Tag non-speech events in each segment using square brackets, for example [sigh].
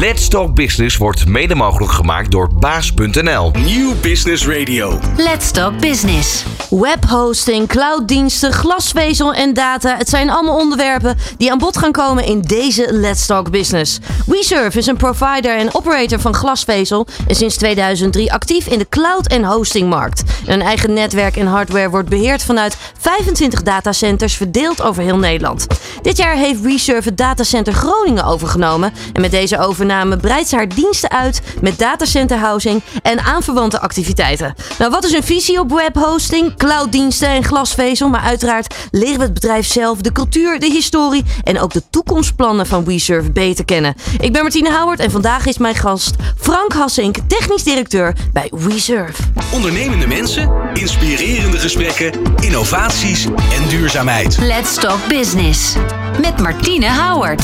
Let's Talk Business wordt mede mogelijk gemaakt door baas.nl. Nieuw Business Radio. Let's Talk Business. Webhosting, clouddiensten, glasvezel en data. Het zijn allemaal onderwerpen die aan bod gaan komen in deze Let's Talk Business. WeServe is een provider en operator van glasvezel en sinds 2003 actief in de cloud- en hostingmarkt. Een eigen netwerk en hardware wordt beheerd vanuit 25 datacenters verdeeld over heel Nederland. Dit jaar heeft WeServe het datacenter Groningen overgenomen en met deze overname breidt ze haar diensten uit met datacenter housing en aanverwante activiteiten. Nou, wat is hun visie op webhosting, clouddiensten en glasvezel? Maar uiteraard leren we het bedrijf zelf, de cultuur, de historie en ook de toekomstplannen van WeServe beter kennen. Ik ben Martine Howard en vandaag is mijn gast Frank Hassink, technisch directeur bij WeServe. Ondernemende mensen, inspirerende gesprekken, innovaties en duurzaamheid. Let's Talk Business. Met Martine Howard.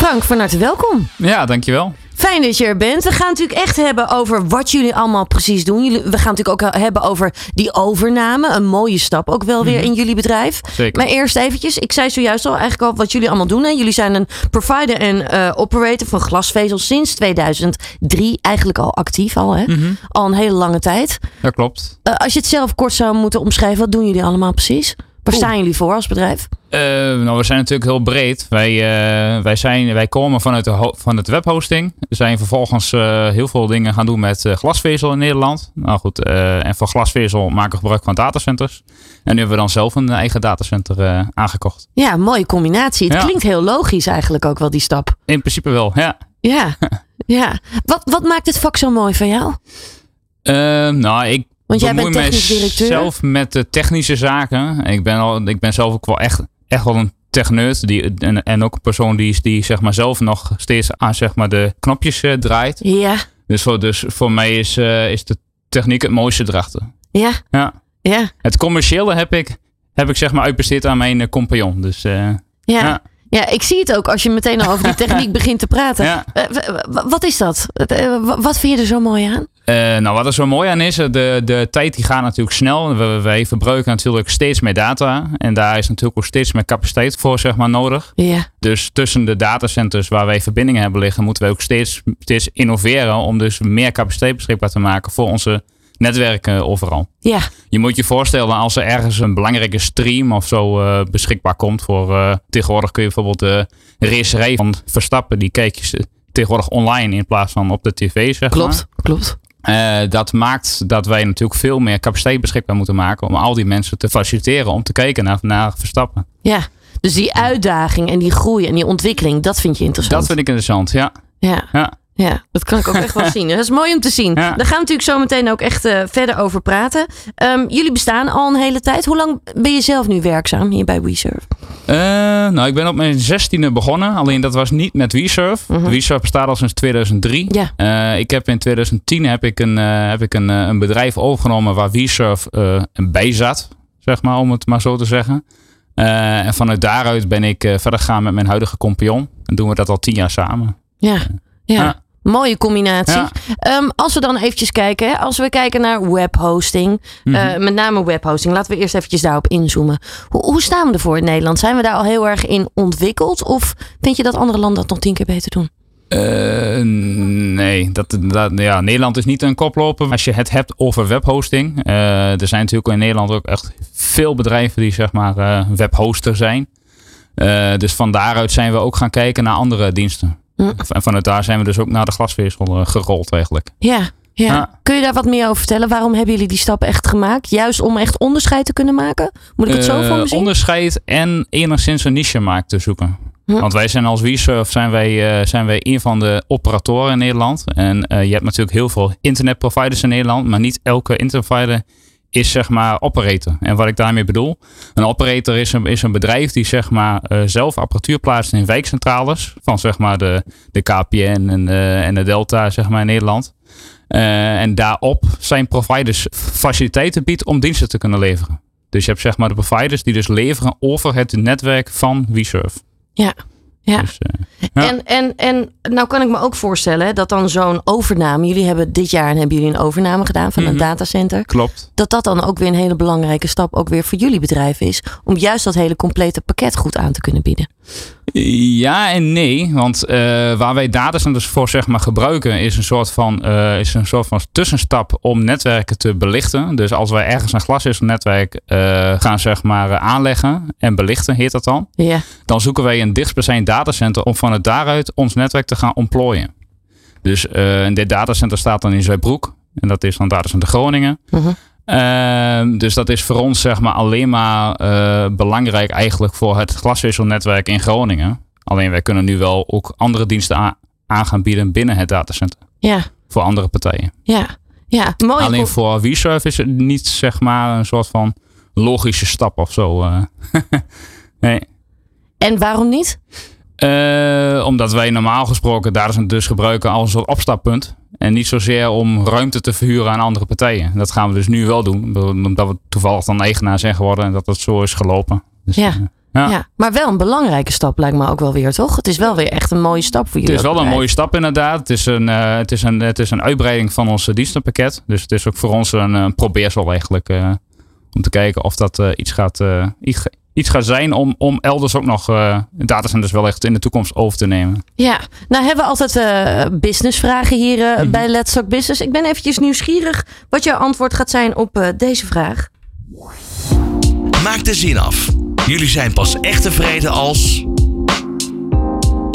Frank, van harte welkom. Ja, dankjewel. Fijn dat je er bent. We gaan natuurlijk echt hebben over wat jullie allemaal precies doen. Jullie, we gaan natuurlijk ook hebben over die overname. Een mooie stap ook wel weer in jullie bedrijf. Zeker. Maar eerst eventjes, ik zei zojuist al eigenlijk al wat jullie allemaal doen. Hè. Jullie zijn een provider en eh, operator van glasvezel sinds 2003. Eigenlijk al actief al, hè? Al een hele lange tijd. Dat klopt. Eh, als je het zelf kort zou moeten omschrijven, wat doen jullie allemaal precies? Waar staan jullie voor als bedrijf? Eh, nou, we zijn natuurlijk heel breed. Wij, eh, wij, zijn, wij komen vanuit de van het webhosting. We zijn vervolgens eh, heel veel dingen gaan doen met glasvezel in Nederland. Nou goed, en voor glasvezel maken we gebruik van datacenters. En nu hebben we dan zelf een eigen datacenter aangekocht. Ja, mooie combinatie. Het Ja. klinkt heel logisch eigenlijk ook wel, die stap. In principe wel, ja. Ja, ja. Wat, wat maakt het vak zo mooi van jou? Eh, nou, ik Want jij bent technisch directeur. zelf met de technische zaken. Ik ben, al, ik ben zelf ook wel echt, echt wel een techneut. Die, en, en ook een persoon die, die zeg maar zelf nog steeds aan zeg maar, de knopjes eh, draait. Ja, Dus voor, dus voor mij is, eh, is de techniek het mooiste erachter. ja, Ja. ja, Het commerciële heb ik, heb ik zeg maar uitbesteed aan mijn eh, compagnon. Dus ja. Ja. Ja, ik zie het ook als je meteen al over die [laughs] techniek begint te praten. Ja. Eh, wat is dat? Eh, w- wat vind je er zo mooi aan? Eh, nou, wat er zo mooi aan is, eh, de, de tijd die gaat natuurlijk snel. We, wij verbruiken natuurlijk steeds meer data. En daar is natuurlijk ook steeds meer capaciteit voor zeg maar, nodig. Ja, Dus tussen de datacenters waar wij verbindingen hebben liggen, moeten wij ook steeds, steeds innoveren om dus meer capaciteit beschikbaar te maken voor onze netwerken overal. ja, Je moet je voorstellen als er ergens een belangrijke stream of zo eh, beschikbaar komt voor eh, tegenwoordig kun je bijvoorbeeld de racerij van Verstappen, die kijk je tegenwoordig online in plaats van op de tv zeg klopt, klopt. maar. Eh, dat maakt dat wij natuurlijk veel meer capaciteit beschikbaar moeten maken om al die mensen te faciliteren om te kijken naar, naar Verstappen. Ja, dus die uitdaging en die groei en die ontwikkeling, dat vind je interessant. Dat vind ik interessant, ja. Ja, ja. Ja, dat kan ik ook echt wel [laughs] zien. Dat is mooi om te zien. Ja. Daar gaan we natuurlijk zo meteen ook echt eh, verder over praten. Ehm, jullie bestaan al een hele tijd. Hoe lang ben je zelf nu werkzaam hier bij WeServe? Eh, nou, ik ben op mijn zestiende begonnen. Alleen dat was niet met WeSurf. Mhm. WeSurf bestaat al sinds 2003. Ja. Eh, ik heb in 2010 heb ik een, heb ik een, een bedrijf overgenomen waar WeSurf bij zat. Zeg maar, om het maar zo te zeggen. En vanuit daaruit ben ik verder gegaan met mijn huidige compagnon. En doen we dat al tien jaar samen. Ja, ja. Mooie combinatie. Ja. Ehm, als we dan eventjes kijken, hè, als we kijken naar webhosting, Mhm. eh, met name webhosting, laten we eerst eventjes daarop inzoomen. Hoe, hoe staan we ervoor in Nederland? Zijn we daar al heel erg in ontwikkeld? Of vind je dat andere landen dat nog tien keer beter doen? Eh, nee, dat, dat, ja, Nederland is niet een koploper. Als je het hebt over webhosting. eh, er zijn natuurlijk in Nederland ook echt veel bedrijven die zeg maar webhoster zijn. Dus van daaruit zijn we ook gaan kijken naar andere diensten. En vanuit daar zijn we dus ook naar de glasvezel eh, gerold eigenlijk. Ja, ja. Kun je daar wat meer over vertellen? Waarom hebben jullie die stap echt gemaakt? Juist om echt onderscheid te kunnen maken? Moet ik het zo Eh, voor me zien? onderscheid en enigszins een niche-markt te zoeken. Hm. Want wij zijn als WeSurf zijn wij, eh, zijn wij een van de operatoren in Nederland. En je hebt natuurlijk heel veel internetproviders in Nederland, maar niet elke internetprovider is zeg maar operator. En wat ik daarmee bedoel, een operator is een, is een bedrijf die zeg maar eh, zelf apparatuur plaatst in wijkcentrales van zeg maar de, de KPN en, eh, en de Delta zeg maar in Nederland. Eh, en daarop zijn providers faciliteiten biedt om diensten te kunnen leveren. Dus je hebt zeg maar de providers die dus leveren over het netwerk van WeServe. Ja. Ja. Dus, eh, ja. En, en, en nou kan ik me ook voorstellen hè, dat dan zo'n overname, jullie hebben dit jaar hebben jullie een overname gedaan van een Mhm. datacenter, Klopt. dat dat dan ook weer een hele belangrijke stap ook weer voor jullie bedrijf is, om juist dat hele complete pakket goed aan te kunnen bieden. Ja en nee, want uh, waar wij datacenters voor zeg maar, gebruiken is een, soort van, uh, is een soort van tussenstap om netwerken te belichten. Dus als wij ergens een glasvezelnetwerk uh, gaan zeg maar, aanleggen en belichten, heet dat dan. Ja. Dan zoeken wij een dichtstbijzijnd datacenter om van het daaruit ons netwerk te gaan ontplooien. Dus dit datacenter staat dan in Zuidbroek en dat is dan datacenter Groningen. Mhm. Uh, dus dat is voor ons zeg maar alleen maar uh, belangrijk eigenlijk voor het glasvezelnetwerk in Groningen. Alleen wij kunnen nu wel ook andere diensten aan, aan gaan bieden binnen het datacenter. Ja. Voor andere partijen. Ja, ja. Mooi. Alleen voor WeServe is het niet zeg maar een soort van logische stap of zo. Uh, [laughs] nee. En waarom niet? Uh, omdat wij normaal gesproken datacenter dus gebruiken als een soort opstappunt. En niet zozeer om ruimte te verhuren aan andere partijen. Dat gaan we dus nu wel doen. Omdat we toevallig dan eigenaar zijn geworden en dat het zo is gelopen. Dus, ja. uh, ja. ja. maar wel een belangrijke stap lijkt me ook wel weer, toch? Het is wel weer echt een mooie stap voor jullie. Het is wel een mooie stap inderdaad. Het is een, uh, het is een, het is een uitbreiding van ons dienstenpakket. Dus het is ook voor ons een, een probeersel eigenlijk. Uh, om te kijken of dat iets, gaat, iets, iets gaat zijn om, om elders ook nog uh, datacenters wel echt in de toekomst over te nemen. Ja, nou hebben we altijd uh, businessvragen hier uh, mm -hmm. bij Let's Talk Business. Ik ben eventjes nieuwsgierig wat jouw antwoord gaat zijn op deze vraag. Maak de zin af. Jullie zijn pas echt tevreden als...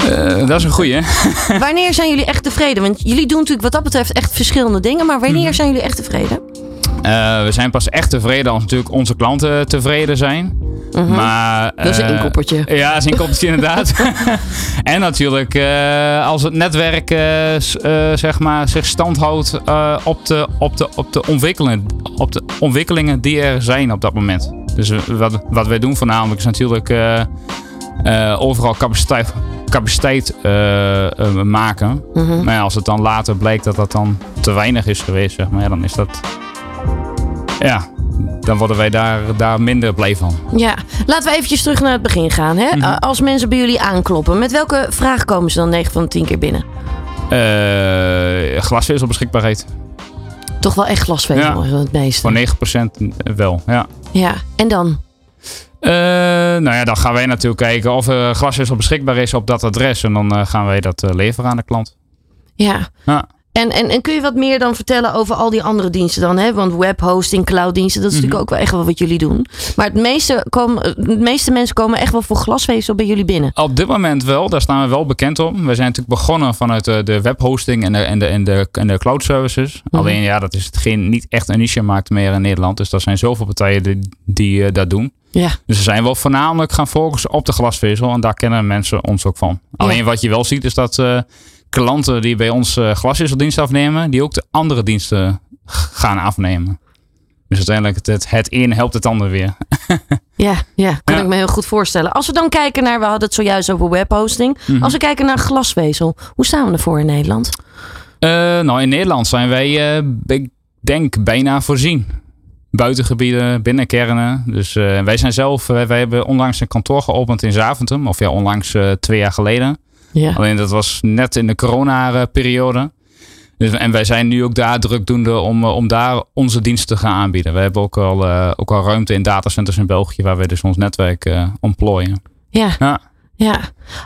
Uh, dat is een goeie. [laughs] wanneer zijn jullie echt tevreden? Want jullie doen natuurlijk wat dat betreft echt verschillende dingen. Maar wanneer mm -hmm. zijn jullie echt tevreden? Uh, we zijn pas echt tevreden als natuurlijk onze klanten tevreden zijn. -hmm. maar, dat is een inkoppertje. Uh, ja, dat is een inkoppertje [laughs] inderdaad. [laughs] en natuurlijk uh, als het netwerk zeg maar, zich standhoudt op, de, op, de, op, de ontwikkelingen, op de ontwikkelingen die er zijn op dat moment. Dus wat, wat wij doen voornamelijk is natuurlijk overal capaciteit, capaciteit maken. -hmm. Maar ja, als het dan later blijkt dat dat dan te weinig is geweest, zeg maar, dan is dat ja, dan worden wij daar, daar minder blij van. Ja, laten we eventjes terug naar het begin gaan. Hè? Mhm. Als mensen bij jullie aankloppen, met welke vraag komen ze dan 9 van de 10 keer binnen? Uh, glasvezelbeschikbaarheid. Toch wel echt glasvezel, ja. het meeste. Voor 9% wel, ja. Ja, en dan? Uh, nou ja, dan gaan wij natuurlijk kijken of er glasvezel beschikbaar is op dat adres. En dan uh, gaan wij dat leveren aan de klant. Ja. ja. En, en, en kun je wat meer dan vertellen over al die andere diensten dan? Hè? Want webhosting, clouddiensten, dat is Mhm. natuurlijk ook wel echt wel wat jullie doen. Maar het meeste, komen, de meeste mensen komen echt wel voor glasvezel bij jullie binnen. Op dit moment wel, daar staan we wel bekend om. We zijn natuurlijk begonnen vanuit de, de webhosting en de, en, de, en, de, en de cloud services. Mhm. Alleen ja, dat is hetgeen niet echt een niche-markt meer in Nederland. Dus er zijn zoveel partijen die, die uh, dat doen. Ja. Dus we zijn wel voornamelijk gaan focussen op de glasvezel. En daar kennen mensen ons ook van. Alleen Ja. wat je wel ziet is dat uh, klanten die bij ons uh, glasvezeldienst afnemen, die ook de andere diensten gaan afnemen. Dus uiteindelijk het, het, een helpt het ander weer. [laughs] Ja, ja, kan Ja. ik me heel goed voorstellen. Als we dan kijken naar, we hadden het zojuist over webhosting. Mhm. Als we kijken naar glasvezel, hoe staan we ervoor in Nederland? Uh, nou, in Nederland zijn wij, uh, ik denk, bijna voorzien. Buitengebieden, binnenkernen. Dus uh, wij zijn zelf, wij hebben onlangs een kantoor geopend in Zaventem. Of ja, onlangs twee jaar geleden. Ja. Alleen dat was net in de corona-periode. Dus, en wij zijn nu ook daar drukdoende om, uh, om daar onze diensten te gaan aanbieden. We hebben ook al, uh, ook al ruimte in datacenters in België waar we dus ons netwerk uh, ontplooien. Ja. Ja. Ja,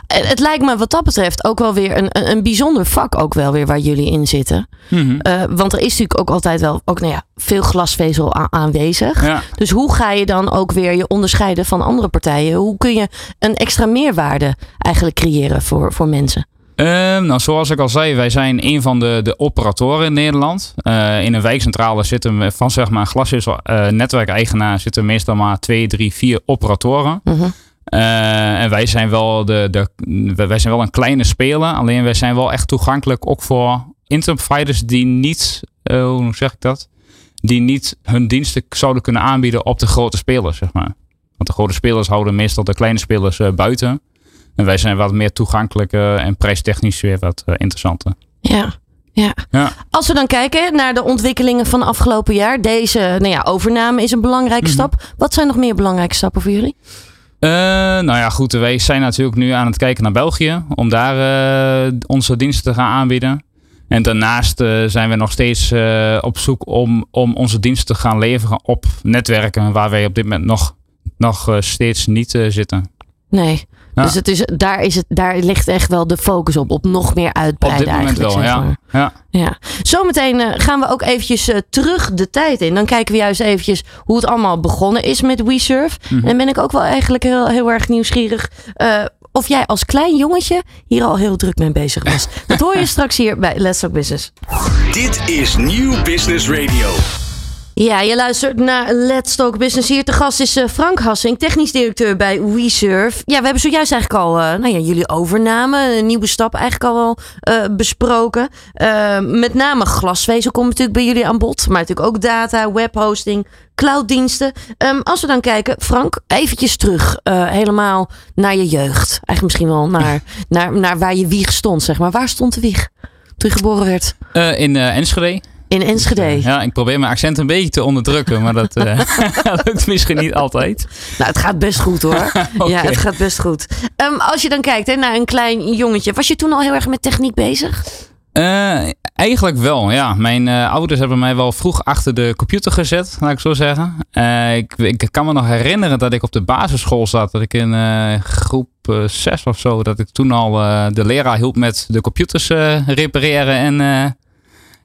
het lijkt me wat dat betreft ook wel weer een, een, een bijzonder vak ook wel weer waar jullie in zitten. Mhm. Uh, want er is natuurlijk ook altijd wel ook, nou ja, veel glasvezel aanwezig. Ja. Dus hoe ga je dan ook weer je onderscheiden van andere partijen? Hoe kun je een extra meerwaarde eigenlijk creëren voor, voor mensen? Uh, nou, zoals ik al zei, wij zijn een van de, de operatoren in Nederland. Uh, in een wijkcentrale zitten van zeg maar glasvezel uh, netwerkeigenaar zitten meestal maar twee, drie, vier operatoren. -huh. Uh, en wij zijn wel de, de, wij zijn wel een kleine speler. Alleen wij zijn wel echt toegankelijk ook voor internetproviders die niet, uh, hoe zeg ik dat? Die niet hun diensten zouden kunnen aanbieden op de grote spelers, zeg maar. Want de grote spelers houden meestal de kleine spelers uh, buiten. En wij zijn wat meer toegankelijker en prijstechnisch weer wat interessanter. Ja. Ja. ja. Als we dan kijken naar de ontwikkelingen van afgelopen jaar. Deze nou ja, overname is een belangrijke Mhm. mm -hmm. stap. Wat zijn nog meer belangrijke stappen voor jullie? Uh, nou ja, goed. Wij zijn natuurlijk nu aan het kijken naar België. Om daar uh, onze diensten te gaan aanbieden. En daarnaast uh, zijn we nog steeds op zoek om, om onze diensten te gaan leveren op netwerken waar wij op dit moment nog, nog steeds niet zitten. Nee. Ja. Dus het is, daar, is het, daar ligt echt wel de focus op. Op nog meer Op uitbreiden dit moment eigenlijk. wel, zeg ja. maar. ja. Ja. Zometeen eh, gaan we ook eventjes eh, terug de tijd in. Dan kijken we juist eventjes hoe het allemaal begonnen is met WeSurf. Mhm. En ben ik ook wel eigenlijk heel, heel erg nieuwsgierig... eh, of jij als klein jongetje hier al heel druk mee bezig was. [laughs] Dat hoor je straks hier bij Let's Talk Business. Dit is Nieuw Business Radio. Ja, je luistert naar Let's Talk Business. Hier te gast is eh, Frank Hassing, technisch directeur bij WeSurf. Ja, we hebben zojuist eigenlijk al eh, nou ja, jullie overname, een nieuwe stap eigenlijk al wel eh, besproken. Met name glasvezel komt natuurlijk bij jullie aan bod. Maar natuurlijk ook data, webhosting, clouddiensten. Ehm, als we dan kijken, Frank, eventjes terug. helemaal naar je jeugd. Eigenlijk misschien wel naar, [laughs] naar, naar waar je wieg stond, zeg maar. Waar stond de wieg toen je geboren werd? In Enschede. In Enschede. Ja, ik probeer mijn accent een beetje te onderdrukken, maar dat eh, [laughs] lukt misschien niet altijd. Nou, het gaat best goed hoor. [laughs] Ja, het gaat best goed. Ehm, als je dan kijkt hè, naar een klein jongetje, was je toen al heel erg met techniek bezig? Eh, eigenlijk wel, ja. Mijn eh, ouders hebben mij wel vroeg achter de computer gezet, laat ik zo zeggen. Eh, ik, ik kan me nog herinneren dat ik op de basisschool zat, dat ik in eh, groep 6 of zo, dat ik toen al eh, de leraar hielp met de computers eh, repareren en, eh,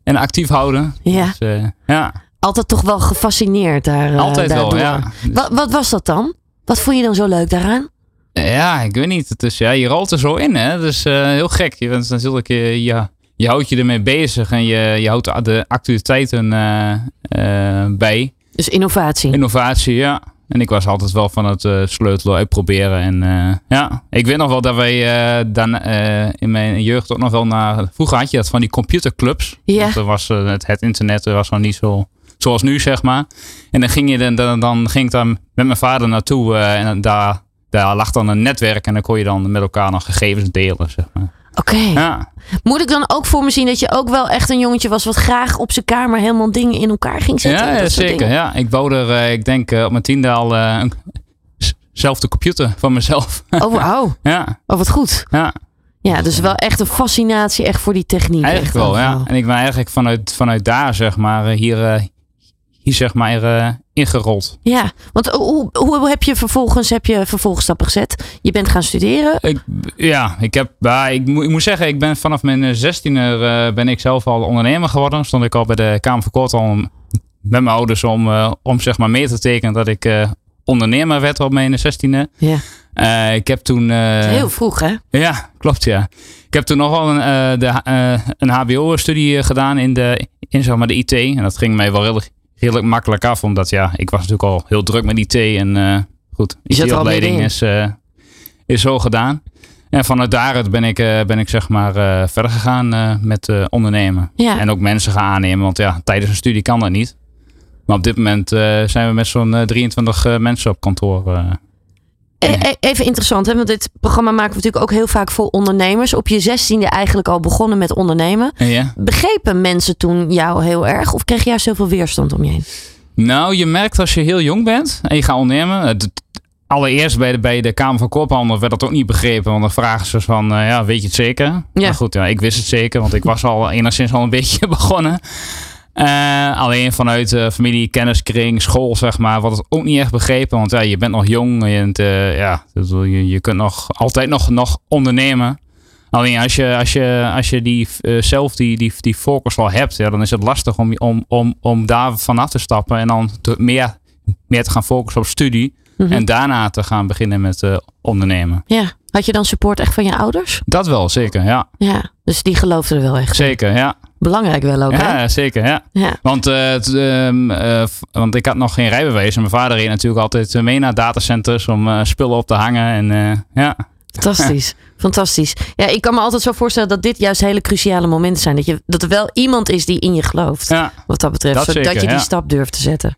en actief houden. Ja. Dus, eh, ja, Altijd toch wel gefascineerd daar, eh, altijd wel, daardoor. ja. Dus- Wat, wat was dat dan? Wat vond je dan zo leuk daaraan? Ja, ik weet niet. Het is, ja, je rolt er zo in, hè. Dat is eh, heel gek. Je bent natuurlijk, eh, ja, je houdt je ermee bezig en je, je houdt de- actualiteiten eh, bij. Dus innovatie. Innovatie, ja. En ik was altijd wel van het eh, sleutelen, uitproberen. En eh, ja, ik weet nog wel dat wij eh, dan in mijn jeugd ook nog wel naar... Vroeger had je dat van die computerclubs. Ja. Want er was, het, het internet was nog niet zo zoals nu, zeg maar. En dan ging, je, dan, dan, dan ging ik dan met mijn vader naartoe. en daar, daar lag dan een netwerk. En dan kon je dan met elkaar nog gegevens delen, zeg maar. Oké. Ja, Moet ik dan ook voor me zien dat je ook wel echt een jongetje was wat graag op zijn kamer helemaal dingen in elkaar ging zetten? ja, ja, zeker. dingen? Ja. Ik bouwde er, eh, ik denk, eh, op mijn tiende al eh, een, zelf de computer van mezelf. [laughs] Oh, wauw. ja, Oh, wat goed. ja. Ja, dus wel echt een fascinatie echt voor die techniek. Eigenlijk echt wel, ja. En ik ben eigenlijk vanuit, vanuit daar, zeg maar, hier, hier zeg maar, ingerold. Ja, want hoe, hoe heb je vervolgens heb je vervolgstappen gezet? Je bent gaan studeren. Ik, ja, ik heb, ja, ik, moet, ik moet zeggen, ik ben vanaf mijn zestiende eh ben ik zelf al ondernemer geworden. Stond ik al bij de Kamer van Koort al om- met mijn ouders om, eh, om zeg maar mee te tekenen dat ik eh, ondernemer werd op mijn zestiende. Ja. Eh, ik heb toen... eh, Heel vroeg, hè? Ja, klopt ja. Ik heb toen nog wel een, eh, de, eh, een HBO-studie gedaan in, de, in zeg maar, de IT. En dat ging mij wel redelijk, redelijk makkelijk af, omdat ja, ik was natuurlijk al heel druk met IT. En eh, goed, IT-opleiding is, eh, is zo gedaan. En vanuit daaruit ben ik, eh, ben ik zeg maar verder gegaan met ondernemen. Ja. En ook mensen gaan aannemen, want ja, tijdens een studie kan dat niet. Maar op dit moment zijn we met zo'n eh, 23 eh, mensen op kantoor. Eh. E- e- Even interessant, hè? want dit programma maken we natuurlijk ook heel vaak voor ondernemers. Op je zestiende eigenlijk al begonnen met ondernemen. Ja? Begrepen mensen toen jou heel erg? Of kreeg je juist heel veel weerstand om je heen? Nou, je merkt als je heel jong bent en je gaat ondernemen. Allereerst bij de, bij de Kamer van Koophandel werd dat ook niet begrepen. Want dan vragen ze van, eh, ja, weet je het zeker? Ja. Maar goed, ja, ik wist het zeker, want ik was al enigszins al een [laughs] beetje begonnen. Eh, alleen vanuit eh, familie, kenniskring, school, zeg maar, wordt het ook niet echt begrepen. Want ja, je bent nog jong en eh, ja, je, je kunt nog altijd nog, nog ondernemen. Alleen als je, als je, als je die, zelf die, die, die focus al hebt, ja, dan is het lastig om, om, om, om daar vanaf te stappen en dan te, meer, meer te gaan focussen op studie. Mhm. En daarna te gaan beginnen met ondernemen. Ja. Had je dan support echt van je ouders? Dat wel, zeker. Ja, Ja. Dus die geloofden er wel echt. in. zeker. Ja, Belangrijk wel ook, hè? ja zeker. Ja. Ja. Want, v- want ik had nog geen rijbewijs. En mijn vader reed natuurlijk altijd eh, mee naar datacenters om spullen op te hangen. En ja, Fantastisch. [laughs] Fantastisch. Ja, ik kan me altijd zo voorstellen dat dit juist hele cruciale momenten zijn. Dat, je, dat er wel iemand is die in je gelooft. ja, Wat dat betreft. Dat zodat zeker, je die ja. stap durft te zetten.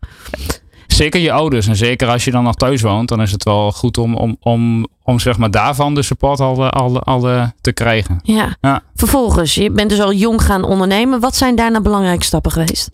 Zeker je ouders. En zeker als je dan nog thuis woont, dan is het wel goed om, om, om, om zeg maar daarvan de support al, al, al eh, te krijgen. Ja. Ja. Vervolgens, je bent dus al jong gaan ondernemen. Wat zijn daarna belangrijke stappen geweest?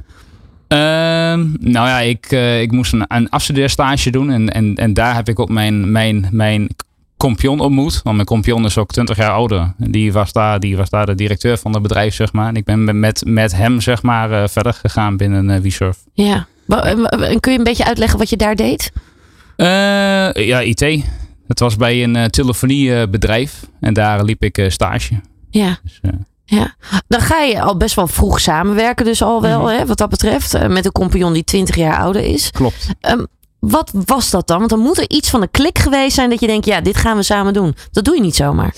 Ehm, nou ja, ik, eh, ik moest een, een afstudeerstage doen. En, en, en daar heb ik ook mijn, mijn, mijn kompion ontmoet. Want mijn kompion is ook 20 jaar ouder. Die was daar, die was daar de directeur van het bedrijf, zeg maar. En ik ben met, met hem, zeg maar, eh, verder gegaan binnen WeSurf. Ja. En- kun je een beetje uitleggen wat je daar deed? Eh, ja, IT. Het was bij een uh, telefoniebedrijf en daar liep ik stage. Ja. Dus, uh, ja, dan ga je al best wel vroeg samenwerken, dus al wel, mm -hmm. hè, wat dat betreft. met een compagnon die 20 jaar ouder is. Klopt. Um, wat was dat dan? Want dan moet er iets van een klik geweest zijn dat je denkt, ja, dit gaan we samen doen. Dat doe je niet zomaar.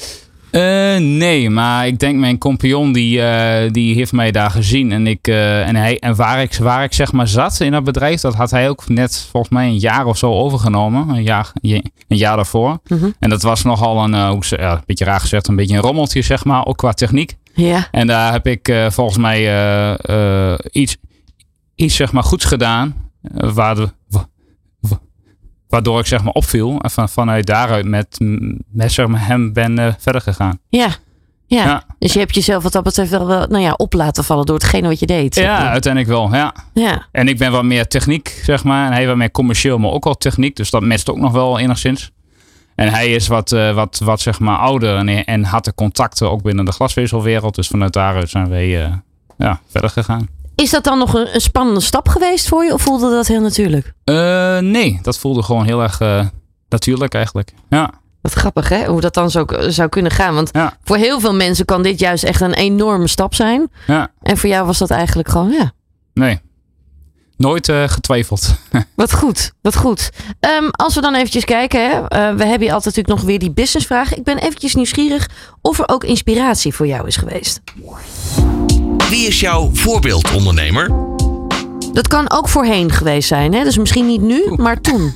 Uh, nee, maar ik denk mijn compagnon die, uh, die heeft mij daar gezien. En, ik, uh, en, hij, en waar, ik, waar ik zeg maar zat in dat bedrijf, dat had hij ook net volgens mij een jaar of zo overgenomen. Een jaar, een jaar daarvoor. -hmm. En dat was nogal een, hoe, ja, een beetje raar gezegd, een beetje een rommeltje zeg maar, ook qua techniek. Ja. En daar heb ik volgens mij iets, iets zeg maar goeds gedaan. waar de, Waardoor ik zeg maar opviel en van, vanuit daaruit met, met zeg maar, hem ben uh, verder gegaan. Ja. ja. Ja. dus je hebt jezelf wat dat betreft wel, wel nou ja, op laten vallen door hetgene wat je deed. Ja, uiteindelijk wel, ja. ja. En ik ben wat meer techniek, zeg maar. En hij wat meer commercieel, maar ook wel techniek. Dus dat matcht ook nog wel enigszins. En hij is wat, uh, wat, wat zeg maar ouder en, en had de contacten ook binnen de glasvezelwereld. Dus vanuit daaruit zijn wij uh, ja, verder gegaan. Is dat dan nog een, een, spannende stap geweest voor je of voelde dat heel natuurlijk? Uh, nee, dat voelde gewoon heel erg uh, natuurlijk eigenlijk. Ja. Wat grappig hè, hoe dat dan zo zou kunnen gaan. Want ja. voor heel veel mensen kan dit juist echt een enorme stap zijn. Ja. En voor jou was dat eigenlijk gewoon, ja. Nee, nooit uh, getwijfeld. [laughs] wat goed, wat goed. Um, als we dan eventjes kijken, hè. we hebben hier altijd natuurlijk nog weer die businessvraag. Ik ben eventjes nieuwsgierig of er ook inspiratie voor jou is geweest. Wie is jouw voorbeeldondernemer? Dat kan ook voorheen geweest zijn, hè? Dus misschien niet nu, maar toen.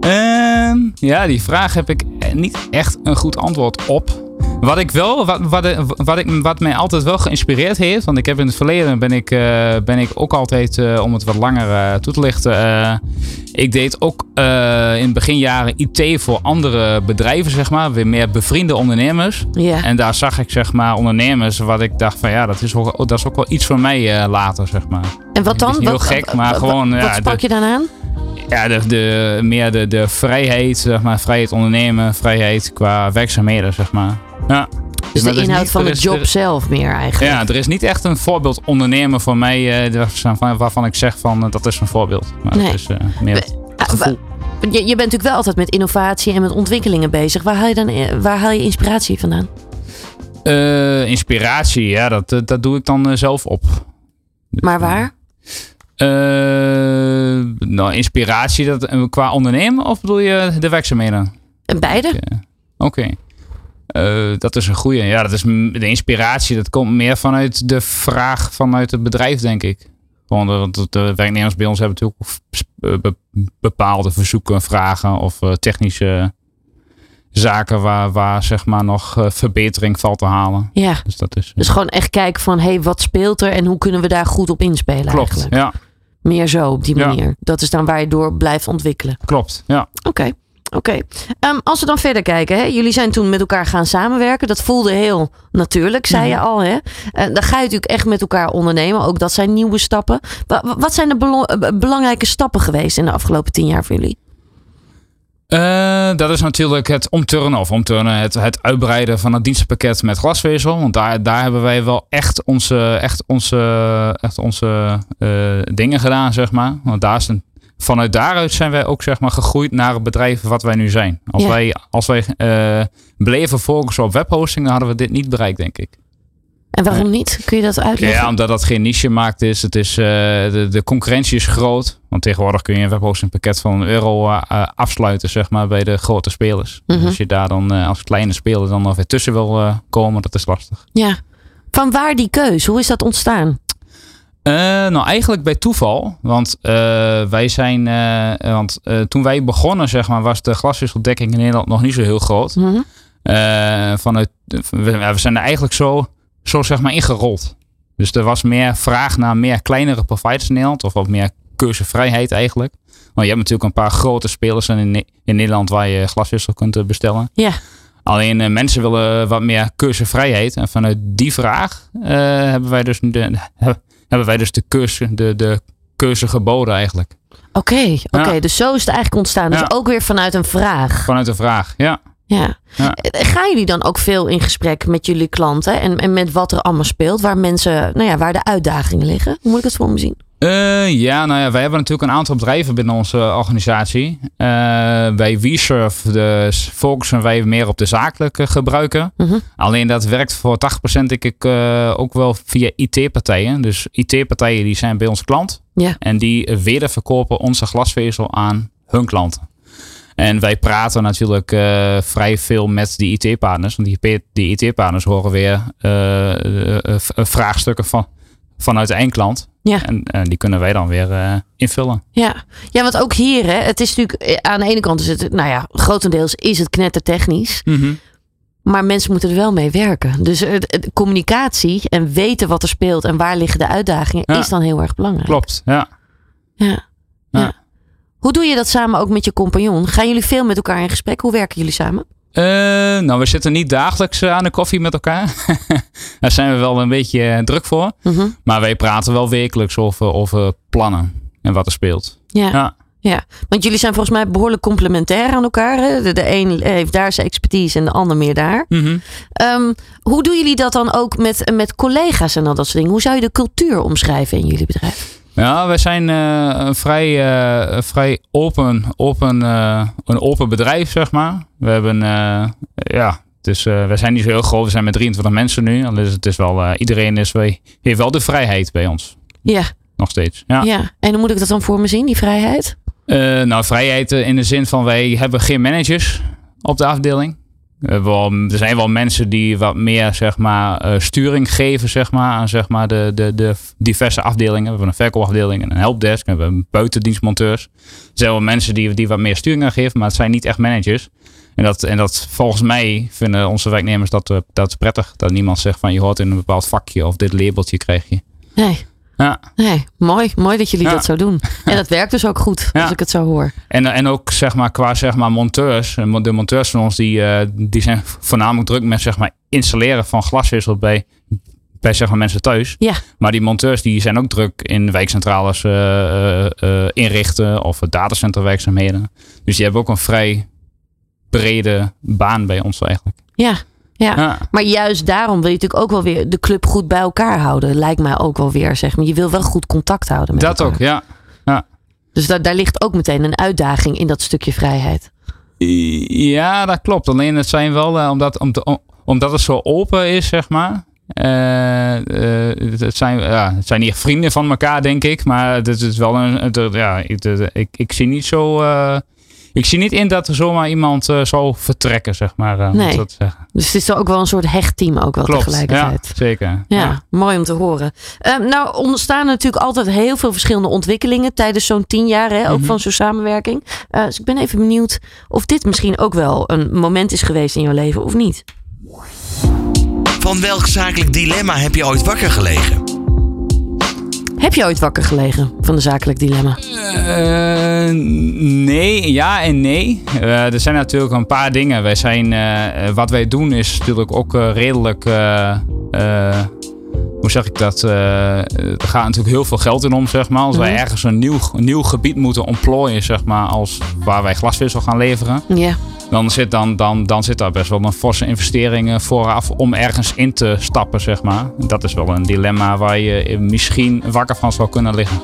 uh, [laughs] ja, die vraag heb ik niet echt een goed antwoord op. Wat ik wel, wat, wat, wat, ik, wat mij altijd wel geïnspireerd heeft, want ik heb in het verleden ben ik, uh, ben ik ook altijd, uh, om het wat langer uh, toe te lichten, ik deed ook in beginjaren IT voor andere bedrijven, zeg maar, weer meer bevriende ondernemers. Ja. En daar zag ik, zeg maar, ondernemers wat ik dacht van ja, dat is, ook, dat is ook wel iets voor mij later, zeg maar. En wat dan? Wat, heel gek, maar gewoon. Wat ja, sprak de, je dan aan? Ja, de, de, meer de, de vrijheid, zeg maar, vrijheid ondernemen, vrijheid qua werkzaamheden, zeg maar. Ja. Dus de inhoud niet, van de job er, zelf meer eigenlijk. Ja, er is niet echt een voorbeeld ondernemer voor mij uh, waarvan ik zeg van uh, dat is een voorbeeld. Maar nee. is uh, meer het gevoel. Je, je bent natuurlijk wel altijd met innovatie en met ontwikkelingen bezig. Waar haal je, dan, waar haal je inspiratie vandaan? inspiratie, ja, dat, dat doe ik dan zelf op. Maar waar? nou, inspiratie dat, qua ondernemen of bedoel je de werkzaamheden? Beide. Oké. Okay. Uh, dat is een goede. Ja, dat is de inspiratie. Dat komt meer vanuit de vraag vanuit het bedrijf, denk ik. Want de, de werknemers bij ons hebben natuurlijk bepaalde verzoeken, vragen of uh, technische zaken waar, waar zeg maar nog verbetering valt te halen. Ja. Dus dat is. Dus gewoon echt kijken van, hé, hey, wat speelt er en hoe kunnen we daar goed op inspelen? Klopt. Eigenlijk. Ja. Meer zo op die Ja. manier. Dat is dan waar je door blijft ontwikkelen. Klopt. Ja. Oké. Oké, Ehm, als we dan verder kijken, hè? jullie zijn toen met elkaar gaan samenwerken. Dat voelde heel natuurlijk, zei je al. Hè? En dan ga je natuurlijk echt met elkaar ondernemen. Ook dat zijn nieuwe stappen. Wa- Wat zijn de belo- eh, belangrijke stappen geweest in de afgelopen tien jaar voor jullie? Eh, dat is natuurlijk het omturnen of omturnen, het, het uitbreiden van het dienstenpakket met glasvezel. Want daar, daar hebben wij wel echt onze, echt onze, echt onze eh, dingen gedaan, zeg maar. Want daar is een, vanuit daaruit zijn wij ook zeg maar, gegroeid naar het bedrijf wat wij nu zijn. Als Ja. wij, als wij eh, bleven focussen op webhosting, dan hadden we dit niet bereikt, denk ik. En waarom niet? Kun je dat uitleggen? Ja, omdat dat geen niche-markt is. Het is eh, de, de concurrentie is groot. Want tegenwoordig kun je een webhostingpakket van een euro eh, afsluiten zeg maar, bij de grote spelers. Mhm. Dus als je daar dan als kleine speler dan nog weer tussen wil komen, dat is lastig. Ja. Van waar die keus? Hoe is dat ontstaan? Eh, nou, eigenlijk bij toeval. Want eh, wij zijn. eh, want toen wij begonnen, zeg maar, was de glasvezeldekking in Nederland nog niet zo heel groot. Mhm. Vanuit, we, we zijn er eigenlijk zo, zo zeg maar ingerold. Dus er was meer vraag naar meer kleinere providers in Nederland. Of wat meer keuzevrijheid eigenlijk. Want je hebt natuurlijk een paar grote spelers in, in Nederland waar je glaswissel kunt bestellen. Ja. Alleen mensen willen wat meer keuzevrijheid. En vanuit die vraag hebben wij dus de, hebben wij dus de keuze, de, de keuze geboden eigenlijk. Oké, oké. Ja. Dus zo is het eigenlijk ontstaan. Dus Ja. ook weer vanuit een vraag. Vanuit de vraag, ja. Ja. Ja. Gaan jullie dan ook veel in gesprek met jullie klanten en, en met wat er allemaal speelt, waar mensen, nou ja, waar de uitdagingen liggen? Hoe moet ik het voor me zien? Uh, ja, nou ja, wij hebben natuurlijk een aantal bedrijven binnen onze organisatie. Uh, bij WeSurf dus focussen wij meer op de zakelijke gebruiken. Mhm. Alleen dat werkt voor 80% denk ik uh, ook wel via IT-partijen. Dus IT-partijen die zijn bij ons klant. Ja. En die wederverkopen onze glasvezel aan hun klanten. En wij praten natuurlijk uh, vrij veel met die IT-partners. Want die, die IT-partners horen weer uh, vraagstukken van, vanuit de eindklant. Ja. En, en die kunnen wij dan weer invullen. Ja. ja, want ook hier, hè, het is natuurlijk aan de ene kant is het, nou ja, grotendeels is het knettertechnisch. Mm -hmm. Maar mensen moeten er wel mee werken. Dus communicatie en weten wat er speelt en waar liggen de uitdagingen Ja. is dan heel erg belangrijk. Klopt, ja. Ja. Ja. ja. Hoe doe je dat samen ook met je compagnon? Gaan jullie veel met elkaar in gesprek? Hoe werken jullie samen? Uh, nou, we zitten niet dagelijks aan de koffie met elkaar. [laughs] Daar zijn we wel een beetje druk voor. Mm -hmm. Maar wij praten wel wekelijks over, over plannen en wat er speelt. Ja. ja. Ja, want jullie zijn volgens mij behoorlijk complementair aan elkaar. Hè? De, de een heeft daar zijn expertise en de ander meer daar. Mm -hmm. um, hoe doen jullie dat dan ook met, met collega's en al dat soort dingen? Hoe zou je de cultuur omschrijven in jullie bedrijf? Ja, wij zijn uh, een vrij, uh, vrij open, open, uh, een open bedrijf, zeg maar. We hebben, ja, dus we zijn niet zo heel groot. We zijn met 23 mensen nu. Dus het is wel, iedereen is, heeft wel de vrijheid bij ons. Ja. Nog steeds. Ja. ja. En hoe moet ik dat dan voor me zien, die vrijheid? nou, vrijheid in de zin van wij hebben geen managers op de afdeling. Wel, er zijn wel mensen die wat meer zeg maar, uh, sturing geven zeg maar, aan zeg maar, de, de, de diverse afdelingen. We hebben een verkoopafdeling en een helpdesk. We hebben buitendienstmonteurs. Er zijn wel mensen die, die wat meer sturing aan geven, maar het zijn niet echt managers. En dat, en dat volgens mij vinden onze werknemers dat, dat prettig. Dat niemand zegt van je hoort in een bepaald vakje of dit labeltje krijg je. Nee. Ja. Nee, mooi. Mooi dat jullie Ja. dat zo doen. En dat werkt dus ook goed, Ja. als ik het zo hoor. En, en ook zeg maar, qua zeg maar, monteurs. De monteurs van ons die, uh, die zijn voornamelijk druk met zeg maar, installeren van glasvezel bij, bij zeg maar, mensen thuis. Ja. Maar die monteurs die zijn ook druk in wijkcentrales uh, uh, inrichten of datacenterwerkzaamheden. Dus die hebben ook een vrij brede baan bij ons eigenlijk. Ja. Ja. Ja. maar juist daarom wil je natuurlijk ook wel weer de club goed bij elkaar houden. Lijkt mij ook wel weer, zeg maar. Je wil wel goed contact houden met Dat elkaar. ook, ja. ja. Dus daar, daar ligt ook meteen een uitdaging in dat stukje vrijheid. Ja, dat klopt. Alleen het zijn wel, uh, omdat, om te, om, omdat het zo open is, zeg maar. Uh, uh, het, zijn, ja, het zijn niet vrienden van elkaar, denk ik. Maar het is wel een. Het, ja, ik, ik, ik zie niet zo. Ik zie niet in dat er zomaar iemand uh, zou vertrekken, zeg maar. Uh, nee. Zeggen. Dus het is ook wel een soort hechtteam ook wel Klopt, tegelijkertijd. Ja, zeker. Ja, Ja. mooi om te horen. Uh, nou, ontstaan natuurlijk altijd heel veel verschillende ontwikkelingen tijdens zo'n tien jaar, hè, ook Mhm. van zo'n samenwerking. Uh, dus ik ben even benieuwd of dit misschien ook wel een moment is geweest in jouw leven of niet. Van welk zakelijk dilemma heb je ooit wakker gelegen? Heb je ooit wakker gelegen van een zakelijk dilemma? Uh, nee, ja en nee. Uh, er zijn natuurlijk een paar dingen. Wij zijn, uh, wat wij doen is natuurlijk ook redelijk. Hoe zeg ik dat? er gaat natuurlijk heel veel geld in om, zeg maar. Als Mhm. wij ergens een nieuw, een nieuw gebied moeten ontplooien, zeg maar, als waar wij glasvezel gaan leveren. Ja. Dan zit, dan, dan, dan zit daar best wel een forse investering vooraf om ergens in te stappen, zeg maar. Dat is wel een dilemma waar je misschien wakker van zou kunnen liggen.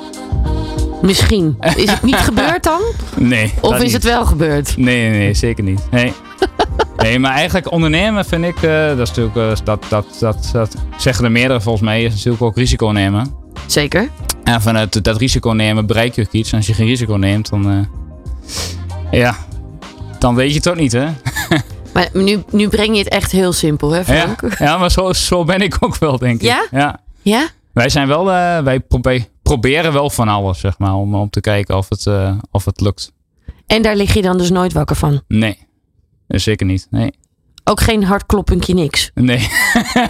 Misschien. Is het niet [laughs] gebeurd dan? Nee. Of is niet. het wel gebeurd? Nee, nee, nee zeker niet. Nee. Nee, maar eigenlijk ondernemen vind ik, uh, dat is natuurlijk, uh, dat, dat, dat, dat zeggen de meerdere volgens mij, is natuurlijk ook risico nemen. Zeker. En vanuit dat risico nemen bereik je ook iets. En als je geen risico neemt, dan, uh, ja, dan weet je het ook niet, hè? [laughs] Maar nu, nu breng je het echt heel simpel, hè Frank? Ja, ja maar zo, zo ben ik ook wel, denk ik. Ja? Ja. Ja? Wij zijn wel, wij probe proberen wel van alles, zeg maar, om, om te kijken of het, of het lukt. En daar lig je dan dus nooit wakker van? Nee, zeker niet. Nee. Ook geen hartkloppingje, niks? Nee.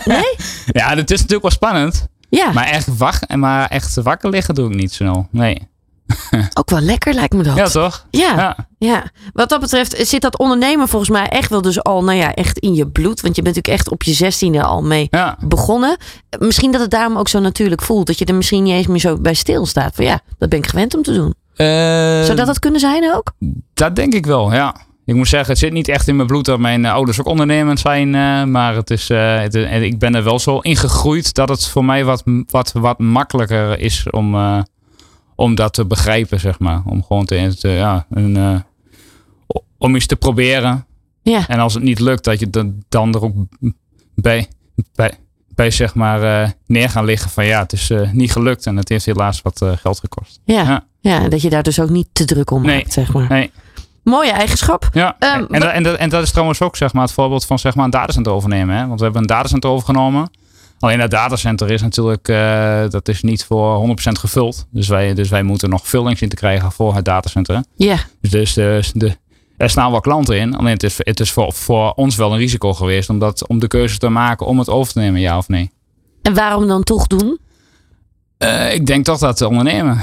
nee? [laughs] Ja, het is natuurlijk wel spannend. Ja. Maar echt, wacht, maar echt wakker liggen doe ik niet snel. Nee. [laughs] Ook wel lekker lijkt me dat. Ja, toch? Ja. ja. ja. Wat dat betreft zit dat ondernemen volgens mij echt wel dus al, nou ja, echt in je bloed. Want je bent natuurlijk echt op je zestiende al mee ja. begonnen. Misschien dat het daarom ook zo natuurlijk voelt. Dat je er misschien niet eens meer zo bij stilstaat. Van ja, dat ben ik gewend om te doen. Uh, Zou dat het kunnen zijn ook? Dat denk ik wel, ja. Ik moet zeggen, het zit niet echt in mijn bloed dat mijn ouders ook ondernemend zijn. Uh, maar het is, het, ik ben er wel zo ingegroeid dat het voor mij wat, wat, wat makkelijker is om, om dat te begrijpen, zeg maar. Om gewoon te, te- ja, een, eh, om iets te proberen. Ja. En als het niet lukt, dat je dan, dan er ook bij, bij, bij zeg maar eh, neer gaan liggen van ja, het is eh, niet gelukt en het heeft helaas wat eh, geld gekost. Ja. Ja. Dat je daar dus ook niet te druk om Nee. maakt, zeg maar. Nee. Mooie eigenschap. Ja, Ehm, en, dat, en, dat, en dat is trouwens ook zeg maar, het voorbeeld van zeg maar, een datacenter overnemen. Hè? Want we hebben een datacenter overgenomen. Alleen dat datacenter is natuurlijk eh, dat is niet voor 100% gevuld. Dus wij, dus wij moeten nog vulling zien te krijgen voor het datacenter. Ja. Dus, dus de, de, er staan wel klanten in. Alleen het is, het is voor, voor ons wel een risico geweest om, dat, om de keuze te maken om het over te nemen, ja of nee. En waarom dan toch doen? Eh, ik denk toch dat te ondernemen.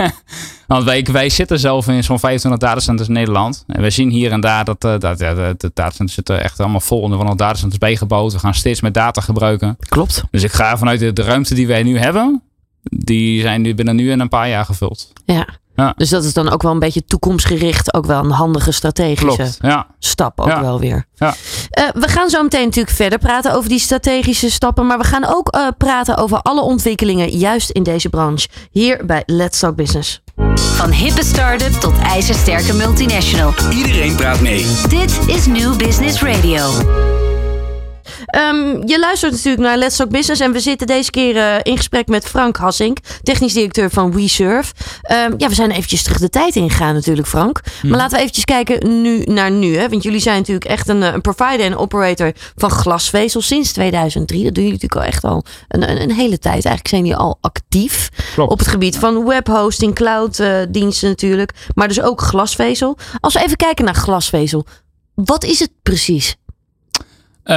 [laughs] Want wij, wij zitten zelf in zo'n 25 datacenters in Nederland. En we zien hier en daar dat, eh, dat ja, de, datacenters zitten echt allemaal vol. En er worden nog datacenters bijgebouwd. We gaan steeds meer data gebruiken. Klopt. Dus ik ga vanuit de, de ruimte die wij nu hebben. Die zijn nu binnen nu en een paar jaar gevuld. Ja. Ja. Dus dat is dan ook wel een beetje toekomstgericht. Ook wel een handige strategische Klopt, ja. stap ook Ja. wel weer. Ja. Eh, we gaan zo meteen natuurlijk verder praten over die strategische stappen. Maar we gaan ook eh, praten over alle ontwikkelingen juist in deze branche. Hier bij Let's Talk Business. Van hippe start-up tot ijzersterke multinational. Iedereen praat mee. Dit is New Business Radio. Ehm, je luistert natuurlijk naar Let's Talk Business. En we zitten deze keer eh, in gesprek met Frank Hassink, technisch directeur van WeSurf. Ehm, ja, we zijn eventjes terug de tijd ingegaan natuurlijk, Frank. Maar laten we eventjes kijken nu naar nu. Hè? Want jullie zijn natuurlijk echt een, eh, een provider en operator van glasvezel sinds 2003. Dat doen jullie natuurlijk al echt al een, een, een hele tijd. Eigenlijk zijn jullie al actief Klopt. op het gebied van webhosting, clouddiensten natuurlijk. Maar dus ook glasvezel. Als we even kijken naar glasvezel. Wat is het precies? Eh,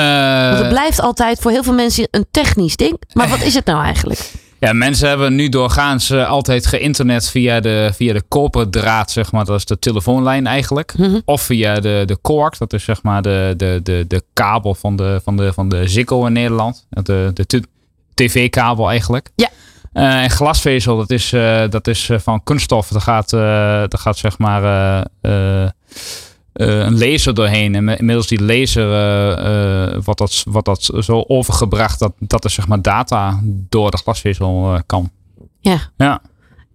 Want het blijft altijd voor heel veel mensen een technisch ding. Maar wat is het nou eigenlijk? [laughs] Ja, mensen hebben nu doorgaans eh, altijd geïnternet via de, via de koperdraad, zeg maar. Dat is de telefoonlijn eigenlijk. Mhm. Of via de, de coax, dat is zeg maar de, de, de, de kabel van de, van de, van de Ziggo in Nederland. De, de t- tv-kabel eigenlijk. Ja. Eh, en glasvezel, dat is, eh, dat is eh, van kunststof. Daar gaat, eh daar gaat zeg maar eh, eh, eh, een laser doorheen. En me- middels die laser eh, eh, wordt, dat, wordt dat zo overgebracht dat, dat er zeg maar data door de glasvezel eh, kan. Ja. Ja.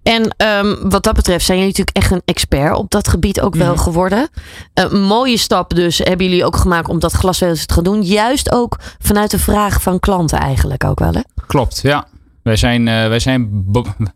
En ehm, wat dat betreft zijn jullie natuurlijk echt een expert op dat gebied ook wel Mhm. geworden. Een mooie stap dus hebben jullie ook gemaakt om dat glasvezel te gaan doen. Juist ook vanuit de vraag van klanten eigenlijk ook wel hè? Klopt, ja. Wij zijn, eh, wij zijn,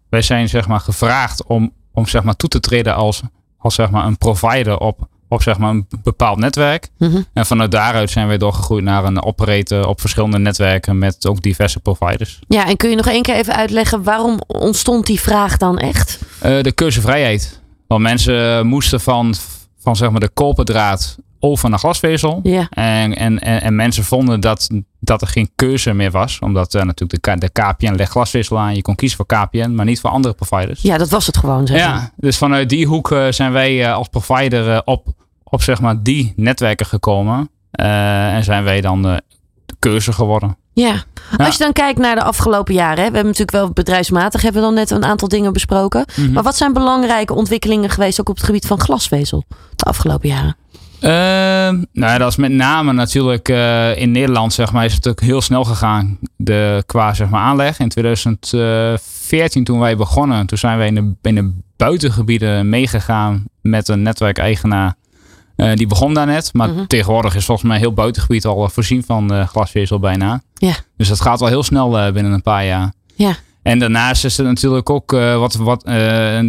wij zijn zeg maar gevraagd om, om zeg maar toe te treden als, als zeg maar een provider op, op zeg maar een bepaald netwerk. Mhm. En vanuit daaruit zijn wij doorgegroeid naar een operator op verschillende netwerken met ook diverse providers. Ja, en kun je nog één keer even uitleggen waarom ontstond die vraag dan echt? Eh, de keuzevrijheid. Want mensen moesten van, van zeg maar de koperdraad over naar glasvezel. Ja. En, en, en, en mensen vonden dat, dat er geen keuze meer was. Omdat eh, natuurlijk de, de KPN legt glasvezel aan. Je kon kiezen voor KPN, maar niet voor andere providers. Ja, dat was het gewoon. Zeg. Ja, dus vanuit die hoek eh, zijn wij als provider op, op zeg maar die netwerken gekomen. Eh, en zijn wij dan de keuze geworden. Ja. Als je dan kijkt naar de afgelopen jaren. Hè, we hebben natuurlijk wel bedrijfsmatig hebben we dan net een aantal dingen besproken. Mhm. Maar wat zijn belangrijke ontwikkelingen geweest ook op het gebied van glasvezel de afgelopen jaren? Ehm, nou ja, dat is met name natuurlijk eh, in Nederland, zeg maar, is het ook heel snel gegaan de, qua zeg maar, aanleg. In 2014 toen wij begonnen, toen zijn wij in de, in de buitengebieden meegegaan met een netwerkeigenaar. Eh, die begon daar net, maar Mhm. tegenwoordig is volgens mij heel buitengebied al eh, voorzien van eh, glasvezel bijna. Ja. Dus dat gaat wel heel snel binnen een paar jaar. Ja. En daarnaast is er natuurlijk ook wat, wat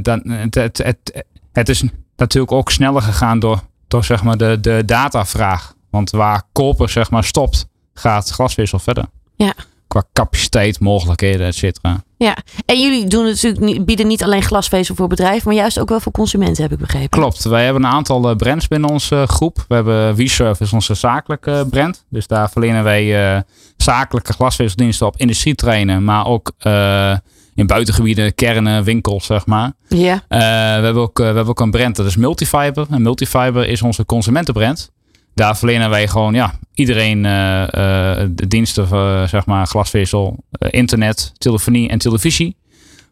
dan- het, het, het, het is natuurlijk ook sneller gegaan door, door zeg maar de, de datavraag. Want waar koper zeg maar stopt, gaat glasvezel verder. Ja. Qua capaciteit, mogelijkheden, et cetera. Ja, en jullie doen natuurlijk niet, bieden niet alleen glasvezel voor bedrijven, maar juist ook wel voor consumenten, heb ik begrepen. Klopt, wij hebben een aantal eh, brands binnen onze groep. We hebben WeServe is onze zakelijke eh, brand. Dus daar verlenen wij eh, zakelijke glasvezeldiensten op industrietreinen, maar ook eh, in buitengebieden, kernen, winkels, zeg maar. Ja, Eh, we, hebben ook, eh, we hebben ook een brand, dat is Multifiber. En Multifiber is onze consumentenbrand. Daar verlenen wij gewoon ja, iedereen eh, eh, de diensten, van zeg maar glasvezel, eh, internet, telefonie en televisie.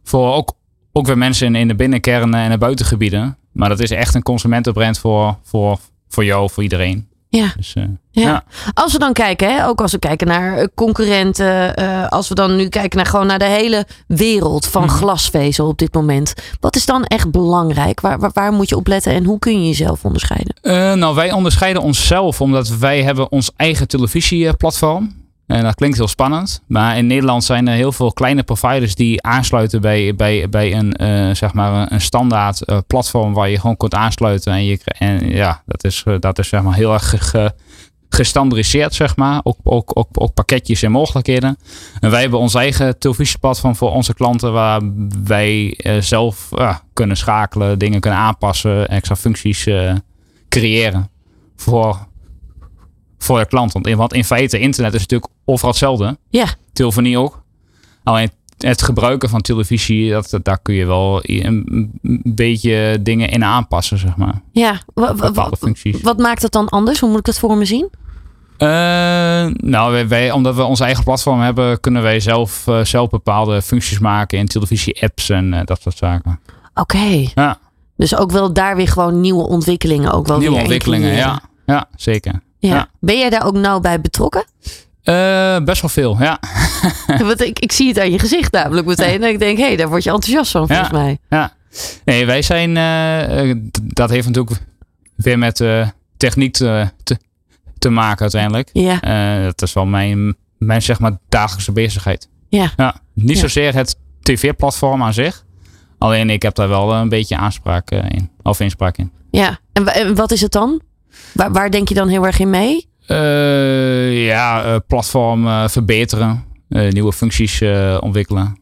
Voor ook, ook weer mensen in, in de binnenkernen en de buitengebieden. Maar dat is echt een consumentenbrand voor, voor, voor jou, voor iedereen. Ja. Dus, eh, Ja. ja. Als we dan kijken, hè, ook als we kijken naar eh, concurrenten, eh, als we dan nu kijken naar gewoon naar de hele wereld van Mhm. glasvezel op dit moment. Wat is dan echt belangrijk? Waar, waar, waar moet je op letten en hoe kun je jezelf onderscheiden? Nou, wij onderscheiden onszelf omdat wij hebben ons eigen televisieplatform. En dat klinkt heel spannend. Maar in Nederland zijn er heel veel kleine providers die aansluiten bij, bij, bij een, eh, zeg maar een- standaard eh, platform waar je gewoon kunt aansluiten. En, je, en ja, dat is, eh, dat is zeg maar heel erg ge- ge- gestandardiseerd, zeg maar. Ook, ook, ook, ook pakketjes en mogelijkheden. En wij hebben ons eigen televisieplatform voor onze klanten waar wij eh, zelf kunnen schakelen, dingen kunnen aanpassen, extra functies eh, creëren voor, voor de klant. Want in, want in feite, internet is natuurlijk overal hetzelfde. Ja, Telefonie ook. Alleen het gebruiken van televisie, dat, dat- daar kun je wel een, beetje dingen in aanpassen, zeg maar. ja. Bepaalde functies. wat maakt het dan anders? Hoe moet ik dat voor me zien? Eh, nou, wij, wij- omdat we ons eigen platform hebben, kunnen wij zelf, eh, zelf bepaalde functies maken in televisie-apps en eh, dat soort zaken. Oké. Ja, Dus ook wel daar weer gewoon nieuwe ontwikkelingen ook wel nieuwe weer ontwikkelingen, ja. Ja, zeker. Ja. Ben jij daar ook nauw bij betrokken? Eh, best wel veel, ja. [laughs] Want ik, ik zie het aan je gezicht namelijk meteen. En ik denk, hé, hey, daar word je enthousiast van volgens Ja. mij. Ja. Nee, wij zijn. eh, eh, dat heeft natuurlijk weer met techniek te, te, te maken uiteindelijk. Ja, dat is wel mijn, mijn zeg maar dagelijkse bezigheid. ja. Ja, niet Ja. zozeer het tv-platform aan zich. Alleen ik heb daar wel een beetje aanspraak in. Of inspraak in. ja. En, en wat is het dan? Waar, waar denk je dan heel erg in mee? Eh, ja, eh, platform eh, verbeteren. nieuwe functies ontwikkelen.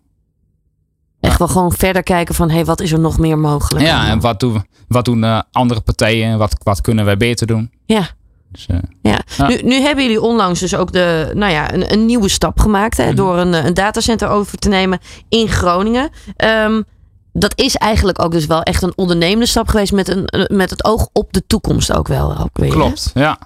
Echt wel gewoon verder kijken van, hé, hey, wat is er nog meer mogelijk? Ja, en wat doen, wat doen andere partijen? Wat, wat kunnen wij beter doen? Ja. Dus, Ja. Ja. Nu, nu hebben jullie onlangs dus ook de, nou ja, een, een nieuwe stap gemaakt hè, Mhm. door een, een datacenter over te nemen in Groningen. Ehm, dat is eigenlijk ook dus wel echt een ondernemende stap geweest met, een, eh, met het oog op de toekomst ook wel. Ook weer, hè? Klopt, ja.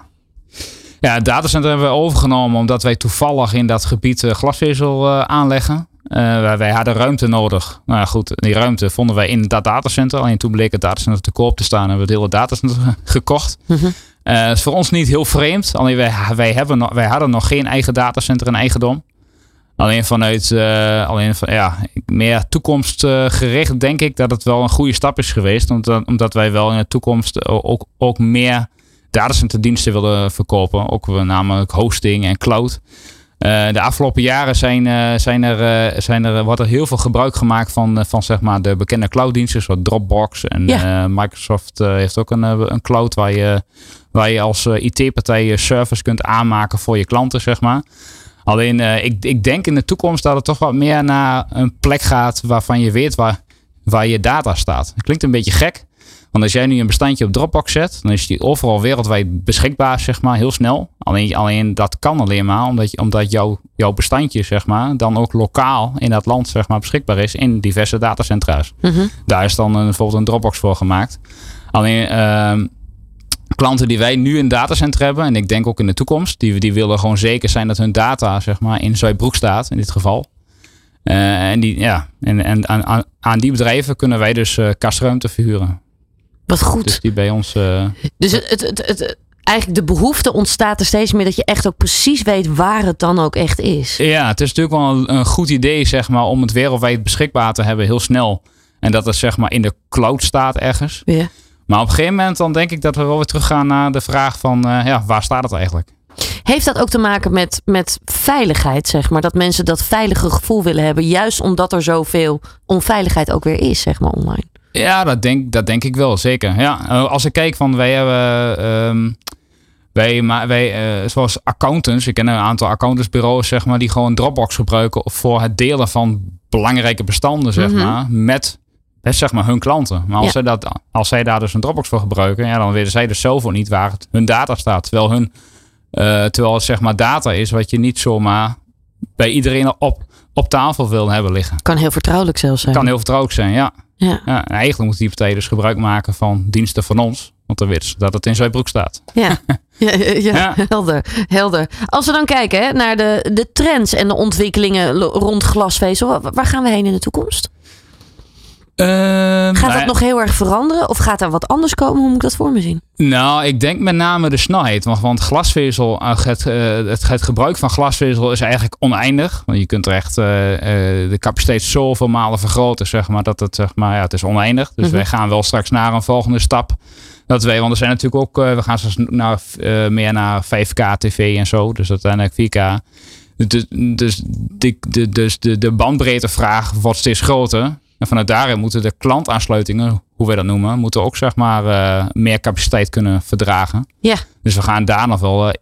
Ja, het datacenter hebben we overgenomen omdat wij toevallig in dat gebied eh, glasvezel eh, aanleggen. Wij, hadden ruimte nodig. Nou ja, goed, die ruimte vonden wij in dat datacenter. Alleen toen bleek het datacenter te koop te staan en hebben we het hele datacenter ge- [laughs] gekocht. Mhm. Eh, is voor ons niet heel vreemd. Alleen wij, wij, hebben nog, wij hadden nog geen eigen datacenter in eigendom. Alleen vanuit eh, alleen van, ja, meer toekomstgericht denk ik dat het wel een goede stap is geweest. Omdat, omdat wij wel in de toekomst ook, ook meer datacenterdiensten willen verkopen. Ook namelijk hosting en cloud. Eh, de afgelopen jaren zijn, eh, zijn er, zijn er, wordt er heel veel gebruik gemaakt van, van zeg maar de bekende clouddiensten zoals Dropbox. En Ja. Microsoft heeft ook een, een cloud waar je, waar je als IT-partij je service kunt aanmaken voor je klanten, zeg maar. Alleen eh, ik, ik denk in de toekomst dat het toch wat meer naar een plek gaat waarvan je weet waar, waar je data staat. Klinkt een beetje gek. Want als jij nu een bestandje op Dropbox zet, dan is die overal wereldwijd beschikbaar, zeg maar, heel snel. Alleen, alleen dat kan alleen maar omdat, je, omdat jouw, jouw bestandje, zeg maar, dan ook lokaal in dat land, zeg maar, beschikbaar is in diverse datacentra's. Mhm. Daar is dan een, bijvoorbeeld een Dropbox voor gemaakt. Alleen ehm, klanten die wij nu in datacenter hebben, en ik denk ook in de toekomst, die, die willen gewoon zeker zijn dat hun data, zeg maar, in Zuidbroek staat, in dit geval. Eh, en die, ja, en, en aan, aan, die bedrijven kunnen wij dus eh kastruimte verhuren. Wat goed. Dus die bij ons. eh, Dus het, het, het, het- eigenlijk de behoefte ontstaat er steeds meer dat je echt ook precies weet waar het dan ook echt is. ja, het is natuurlijk wel een, een goed idee, zeg maar, om het wereldwijd beschikbaar te hebben, heel snel. En dat het zeg maar in de cloud staat ergens. Ja. Maar op een gegeven moment dan denk ik dat we wel weer teruggaan naar de vraag van, eh, ja, waar staat het eigenlijk? Heeft dat ook te maken met, met veiligheid, zeg maar? Dat mensen dat veilige gevoel willen hebben, juist omdat er zoveel onveiligheid ook weer is, zeg maar, online. Ja, dat denk, dat denk ik wel, zeker. Ja, eh, als ik kijk van, wij hebben, ehm, wij, maar wij, eh, zoals accountants, ik ken een aantal accountantsbureaus, zeg maar, die gewoon Dropbox gebruiken voor het delen van belangrijke bestanden, zeg Mhm. maar, met, zeg maar hun klanten. Maar als, Ja. zij dat, als zij daar dus een Dropbox voor gebruiken, ja, dan weten zij dus zelf ook niet waar het, hun data staat. Terwijl hun, eh, terwijl het zeg maar data is wat je niet zomaar bij iedereen op, op tafel wil hebben liggen. Kan heel vertrouwelijk zelfs zijn. Kan heel vertrouwelijk zijn, ja. Ja. Ja, en eigenlijk moeten die partijen dus gebruik maken van diensten van ons. Want dan weten ze dat het in Zuidbroek staat. Ja, [laughs] ja, ja, ja, helder, helder. Als we dan kijken hè, naar de, de trends en de ontwikkelingen rond glasvezel, wa- waar gaan we heen in de toekomst? Ehm, Gaat nou dat ja, nog heel erg veranderen? Of gaat er wat anders komen? Hoe moet ik dat voor me zien? Nou, ik denk met name de snelheid. Want, want glasvezel, eh, het, eh, het, het gebruik van glasvezel is eigenlijk oneindig. Want je kunt er echt eh, de capaciteit zoveel malen vergroten, zeg maar, dat het, zeg maar, ja, het is oneindig. Dus Mhm. wij gaan wel straks naar een volgende stap. Dat wij, want er zijn natuurlijk ook, we gaan straks naar, meer naar 5K TV en zo. Dus uiteindelijk 4K. Dus, dus, de, de, dus de, de bandbreedtevraag wordt steeds groter. En vanuit daarin moeten de klantaansluitingen, hoe wij dat noemen, moeten ook zeg maar eh, meer capaciteit kunnen verdragen. Ja. Dus we gaan daar nog wel eh,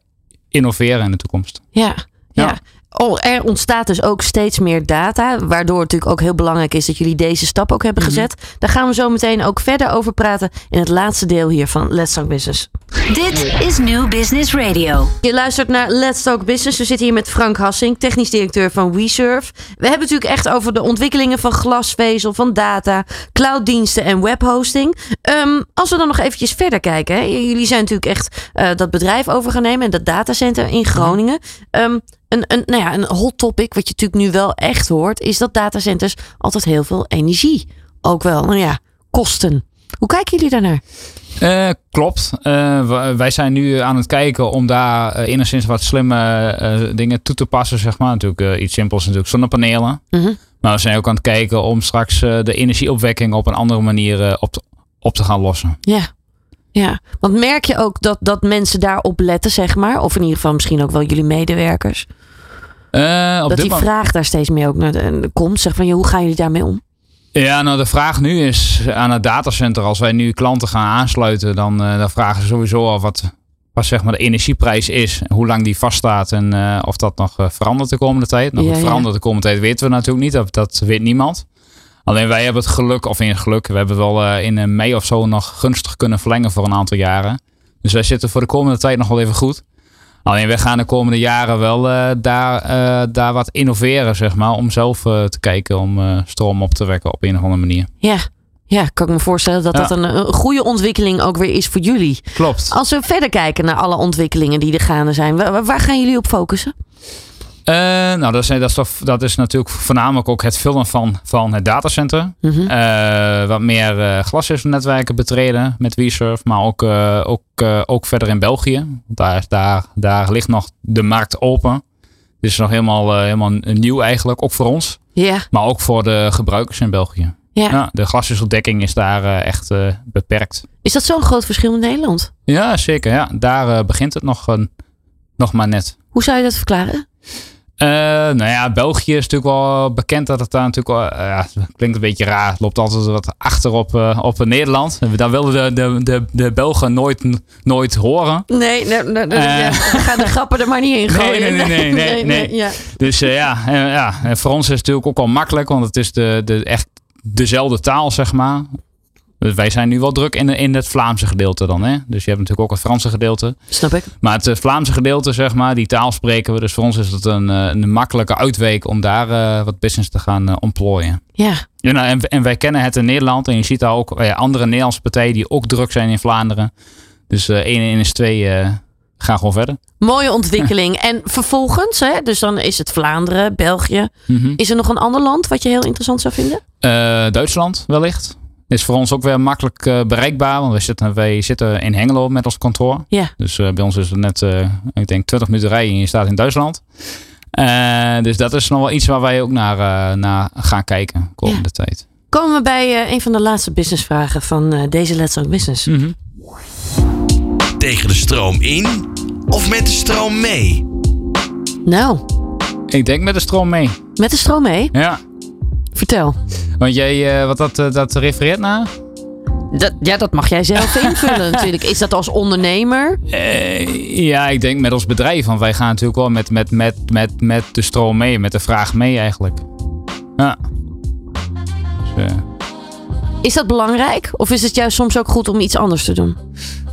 innoveren in de toekomst. Ja, ja. Ja. Oh, er ontstaat dus ook steeds meer data, waardoor het natuurlijk ook heel belangrijk is dat jullie deze stap ook hebben Mhm. gezet. Daar gaan we zo meteen ook verder over praten in het laatste deel hier van Let's Talk Business. Dit is New Business Radio. Je luistert naar Let's Talk Business. We zitten hier met Frank Hassing, technisch directeur van WeServe. We hebben het natuurlijk echt over de ontwikkelingen van glasvezel, van data, clouddiensten en webhosting. Ehm, als we dan nog eventjes verder kijken. Hè. Jullie zijn natuurlijk echt eh, dat bedrijf over gaan nemen en dat datacenter in Groningen. Ehm, een, een, nou ja, een hot topic, wat je natuurlijk nu wel echt hoort, is dat datacenters altijd heel veel energie ook wel, nou ja, kosten. Hoe kijken jullie daarnaar? Eh, klopt. Eh, wij zijn nu aan het kijken om daar eh, enigszins wat slimme dingen toe te passen, zeg maar. Natuurlijk iets simpels, natuurlijk zonnepanelen. Mhm. Maar we zijn ook aan het kijken om straks de energieopwekking op een andere manier op, op te gaan lossen. Ja. Ja, want merk je ook dat, dat mensen daarop letten, zeg maar? Of in ieder geval misschien ook wel jullie medewerkers. Eh, op dat die moment- vraag daar steeds meer ook naar de, komt. Zeg van, ja, hoe gaan jullie daarmee om? Ja, nou de vraag nu is aan het datacenter, als wij nu klanten gaan aansluiten, dan, eh, dan vragen ze sowieso al wat, wat zeg maar de energieprijs is, hoe lang die vaststaat en eh, of dat nog eh, verandert de komende tijd. Ja, goed, ja. verandert de komende tijd weten we natuurlijk niet, dat, dat weet niemand. Alleen wij hebben het geluk, of in geluk, we hebben wel eh, in eh, mei of zo nog gunstig kunnen verlengen voor een aantal jaren. Dus wij zitten voor de komende tijd nog wel even goed. Alleen wij gaan de komende jaren wel eh, daar, daar wat innoveren, zeg maar, om zelf te kijken om stroom op te wekken op een of andere manier. Ja, ja kan ik me voorstellen dat Ja. dat een, een goede ontwikkeling ook weer is voor jullie. Klopt. Als we verder kijken naar alle ontwikkelingen die er gaande zijn, waar, waar gaan jullie op focussen? Eh, nou, dat is, dat, is, toch- dat is natuurlijk voornamelijk ook het vullen van, van het datacenter. Mhm. Eh, wat meer eh glasvezelnetwerken betreden met WeServe, maar ook, ook, ook verder in België. Daar, daar, daar ligt nog de markt open. Dit is nog helemaal, helemaal nieuw eigenlijk, ook voor ons. Maar ook voor de gebruikers in België. ja. Ja, de glasvezeldekking is daar echt beperkt. Is dat zo'n groot verschil in Nederland? Ja, zeker. Ja. Daar begint het nog, nog maar net. Hoe zou je dat verklaren? Eh, nou ja, België is natuurlijk wel bekend dat het daar natuurlijk wel, eh, ja, klinkt een beetje raar. Het loopt altijd wat achter op, eh, op Nederland. Daar willen de, de, de, de Belgen nooit, nooit horen. Nee, nee, nee, nee, ja, ga de grappen er maar niet in Nee, gooien. nee, nee, nee, nee, nee. ja. Dus ja, ja, en voor ons is het natuurlijk ook wel makkelijk, want het is de, de, echt dezelfde taal, zeg maar. Dus wij zijn nu wel druk in, in het Vlaamse gedeelte dan. Hè? Dus je hebt natuurlijk ook het Franse gedeelte. Snap ik. Maar het eh, Vlaamse gedeelte, zeg maar, die taal spreken we. Dus voor ons is het een, eh, een makkelijke uitweek om daar eh, wat business te gaan ontplooien. Ja, Ja, nou, en, en wij kennen het in Nederland. En je ziet daar ook andere Nederlandse partijen die ook druk zijn in Vlaanderen. Dus 1 en 1 is 2 eh gaan gewoon verder. mooie ontwikkeling. En vervolgens, hè, dus dan is het Vlaanderen, België. Mhm. Is er nog een ander land wat je heel interessant zou vinden? Duitsland wellicht. Is voor ons ook weer makkelijk eh, bereikbaar. Want wij zitten, wij zitten in Hengelo met ons kantoor. Ja. Dus eh, bij ons is het net, eh, ik denk 20 minuten rijden en je staat in Duitsland. Eh, dus dat is nog wel iets waar wij ook naar, eh, naar gaan kijken komende tijd. Komen we bij eh, een van de laatste businessvragen van eh, deze Let's Talk Business. Mhm. Tegen de stroom in of met de stroom mee? Nou, Ik denk met de stroom mee. met de stroom mee. Ja. Vertel. Want jij, eh, wat dat, eh, dat refereert naar? Dat, ja, dat mag jij zelf [laughs] invullen natuurlijk. Is dat als ondernemer? Eh, ja, ik denk met ons bedrijf. Want wij gaan natuurlijk wel met, met, met, met, met de stroom mee. Met de vraag mee eigenlijk. Ja. Dus, Is dat belangrijk? Of is het juist soms ook goed om iets anders te doen?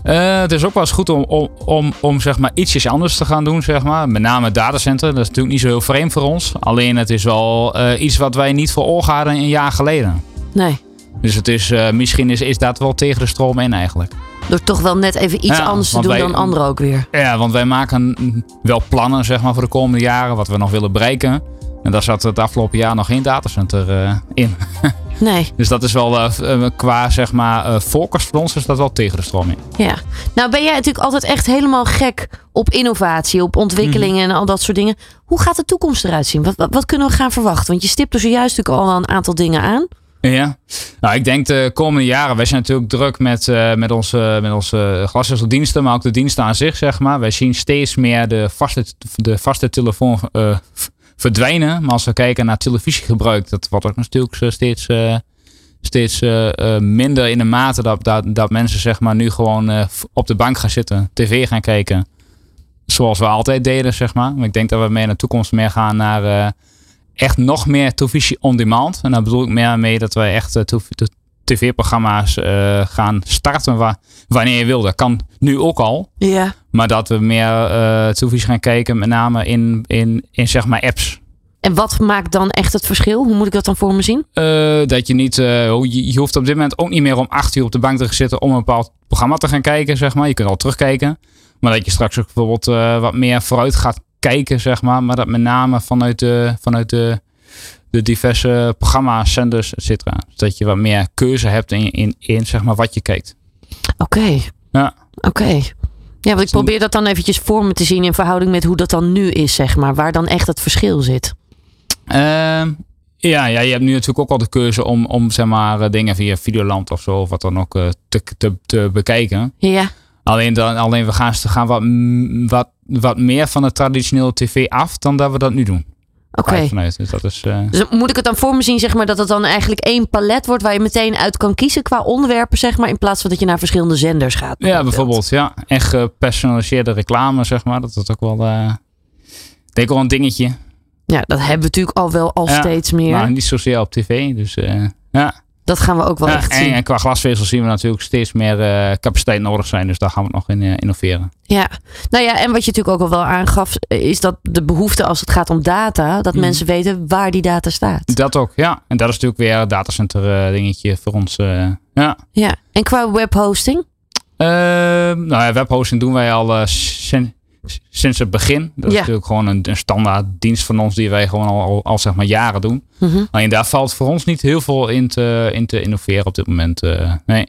Eh, het is ook wel eens goed om, om, om, om zeg maar ietsjes anders te gaan doen, zeg maar. Met name het datacenter. Dat is natuurlijk niet zo heel vreemd voor ons. Alleen het is wel eh, iets wat wij niet voor ogen hadden een jaar geleden. Nee. Dus het is, eh, misschien is, is dat wel tegen de stroom in eigenlijk. Door toch wel net even iets Ja, anders te doen wij- dan anderen ook weer. Ja, want wij maken wel plannen zeg maar, voor de komende jaren. Wat we nog willen bereiken. En daar zat het afgelopen jaar nog geen datacenter in. [laughs] Nee, Dus dat is wel eh, eh, qua zeg maar focus voor ons is dat wel tegen de stroming. ja. Nou ben jij natuurlijk altijd echt helemaal gek op innovatie, op ontwikkelingen en al dat soort dingen. Hoe gaat de toekomst eruit zien? Wat, wat, wat kunnen we gaan verwachten? Want je stipt er zojuist natuurlijk al een aantal dingen aan. Ja, nou ik denk de komende jaren, wij zijn natuurlijk druk met, met onze, met onze glasvezeldiensten, maar ook de diensten aan zich, zeg maar. Wij zien steeds meer de vaste, de vaste telefoon verdwijnen. Maar als we kijken naar televisiegebruik, dat wordt ook natuurlijk steeds, eh, steeds eh, eh, minder in de mate dat, dat, dat mensen zeg maar nu gewoon op de bank gaan zitten, tv gaan kijken. Zoals we altijd deden, zeg maar. Maar ik denk dat we meer in de toekomst meer gaan naar... echt nog meer televisie on demand. En daar bedoel ik meer mee dat wij echt tv-programma's gaan starten wa- wanneer je wil. Dat kan nu ook al. Ja. Maar dat we meer televisie gaan kijken, met name in, in, in zeg maar apps. En wat maakt dan echt het verschil? Hoe moet ik dat dan voor me zien? Eh, dat je niet, eh, je, je hoeft op dit moment ook niet meer om acht uur op de bank te gaan zitten om een bepaald programma te gaan kijken, zeg maar. Je kunt al terugkijken. Maar dat je straks ook bijvoorbeeld wat meer vooruit gaat kijken, zeg maar. Maar dat met name vanuit de, vanuit de, de diverse programma's, zenders, et cetera. Dat je wat meer keuze hebt in, in, in zeg maar, wat je kijkt. Oké. Ja. Oké. Ja, want ik probeer dat dan eventjes voor me te zien in verhouding met hoe dat dan nu is, zeg maar. Waar dan echt het verschil zit. Ehm, ja, ja, je hebt nu natuurlijk ook al de keuze om, om zeg maar, eh, dingen via Videoland of zo, of wat dan ook, eh, te, te, te bekijken. Ja. Alleen, dan, alleen we gaan, gaan wat, wat, wat meer van de traditionele tv af dan dat we dat nu doen. Oké. Dus dat is, eh, Dus moet ik het dan voor me zien, zeg maar, dat het dan eigenlijk één palet wordt waar je meteen uit kan kiezen qua onderwerpen, zeg maar, in plaats van dat je naar verschillende zenders gaat? ja, bijvoorbeeld. Ja, echt gepersonaliseerde reclame, zeg maar. Dat is ook wel, eh ik denk wel een dingetje. Ja, dat hebben we natuurlijk al wel al Ja, steeds meer. Maar niet zozeer op tv. Dus eh, ja. Dat gaan we ook wel Ja, echt en, zien. en qua glasvezel zien we natuurlijk steeds meer eh, capaciteit nodig zijn. Dus daar gaan we nog in eh, innoveren. Ja, nou ja, en wat je natuurlijk ook al wel aangaf, is dat de behoefte als het gaat om data, dat Mhm. mensen weten waar die data staat. Dat ook, ja. En dat is natuurlijk weer een datacenter eh, dingetje voor ons. eh, ja. Ja, en qua webhosting? Ehm, nou ja, webhosting doen wij al eh, sinds het begin. Dat is Ja. natuurlijk gewoon een, een standaard dienst van ons die wij gewoon al, al, al zeg maar jaren doen. Mhm. Alleen daar valt voor ons niet heel veel in te, in te innoveren op dit moment. eh, nee.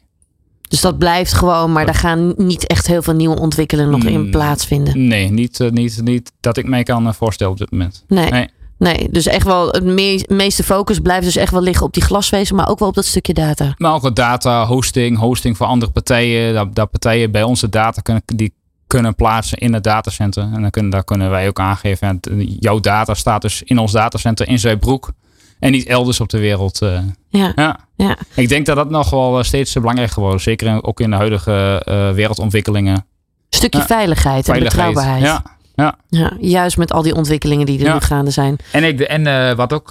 Dus dat blijft gewoon, maar daar gaan niet echt heel veel nieuwe ontwikkelingen nog in Mm. plaatsvinden. Nee, niet, eh, niet, niet dat ik mij kan eh, voorstellen op dit moment. Nee. Nee. Nee, dus echt wel het me- meeste focus blijft dus echt wel liggen op die glasvezel, maar ook wel op dat stukje data. Maar ook wat data, hosting, hosting voor andere partijen. Dat, dat partijen bij onze data kunnen, die kunnen plaatsen in het datacenter. En dan kunnen, daar kunnen wij ook aangeven. en jouw data staat dus in ons datacenter in Zuidbroek. En niet elders op de wereld. eh. Ja, ja. ja. Ik denk dat dat nog wel eh, steeds belangrijk geworden is. Zeker in- ook in de huidige eh, wereldontwikkelingen. Stukje Ja. veiligheid en Veiligheid. betrouwbaarheid. Ja, ja. Ja, juist met al die ontwikkelingen die er Ja. nu gaande zijn. En, ik, en wat ook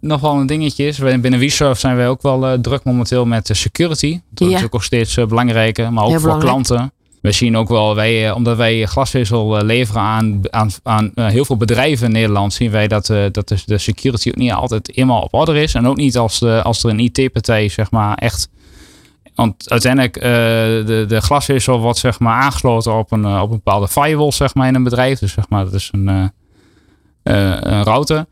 nog wel een dingetje is. Binnen WeSurf zijn wij ook wel druk momenteel met de security. Dat is Ja. ook steeds eh, belangrijker. Maar ook Heel voor belangrijk. klanten. We zien ook wel, wij, eh, omdat wij glasvezel eh, leveren aan, aan, aan eh, heel veel bedrijven in Nederland, zien wij dat, dat de, de security ook niet altijd helemaal op orde is. En ook niet als, als er een IT-partij, zeg maar, echt. Want uiteindelijk, eh de, de glasvezel wordt zeg maar aangesloten op een, op een bepaalde firewall, zeg maar, in een bedrijf. Dus zeg maar, dat is een, een router.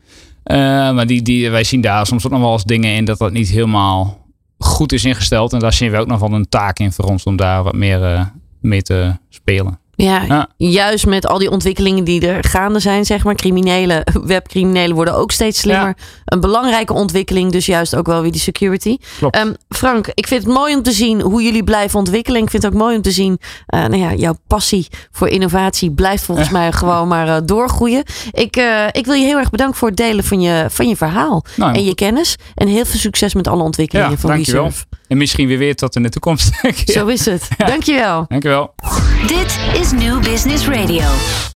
Maar die, die, wij zien daar soms ook nog wel eens dingen in dat dat niet helemaal goed is ingesteld. En daar zien we ook nog wel een taak in voor ons om daar wat meer mee te spelen. Ja, Ja. juist met al die ontwikkelingen die er gaande zijn, zeg maar. Criminelen, [laughs] webcriminelen worden ook steeds slimmer. Een belangrijke ontwikkeling, dus juist ook wel weer die security. Ehm, Frank, ik vind het mooi om te zien hoe jullie blijven ontwikkelen. Ik vind het ook mooi om te zien, eh, nou ja, jouw passie voor innovatie blijft volgens mij gewoon maar eh, doorgroeien. Ik, eh, ik wil je heel erg bedanken voor het delen van je, van je verhaal Nou, en je kennis. En heel veel succes met alle ontwikkelingen Ja, van dankjewel. WeSurf. En misschien weer weer tot in de toekomst. [laughs] Zo is het. Dankjewel. Dankjewel. Dit is New Business Radio.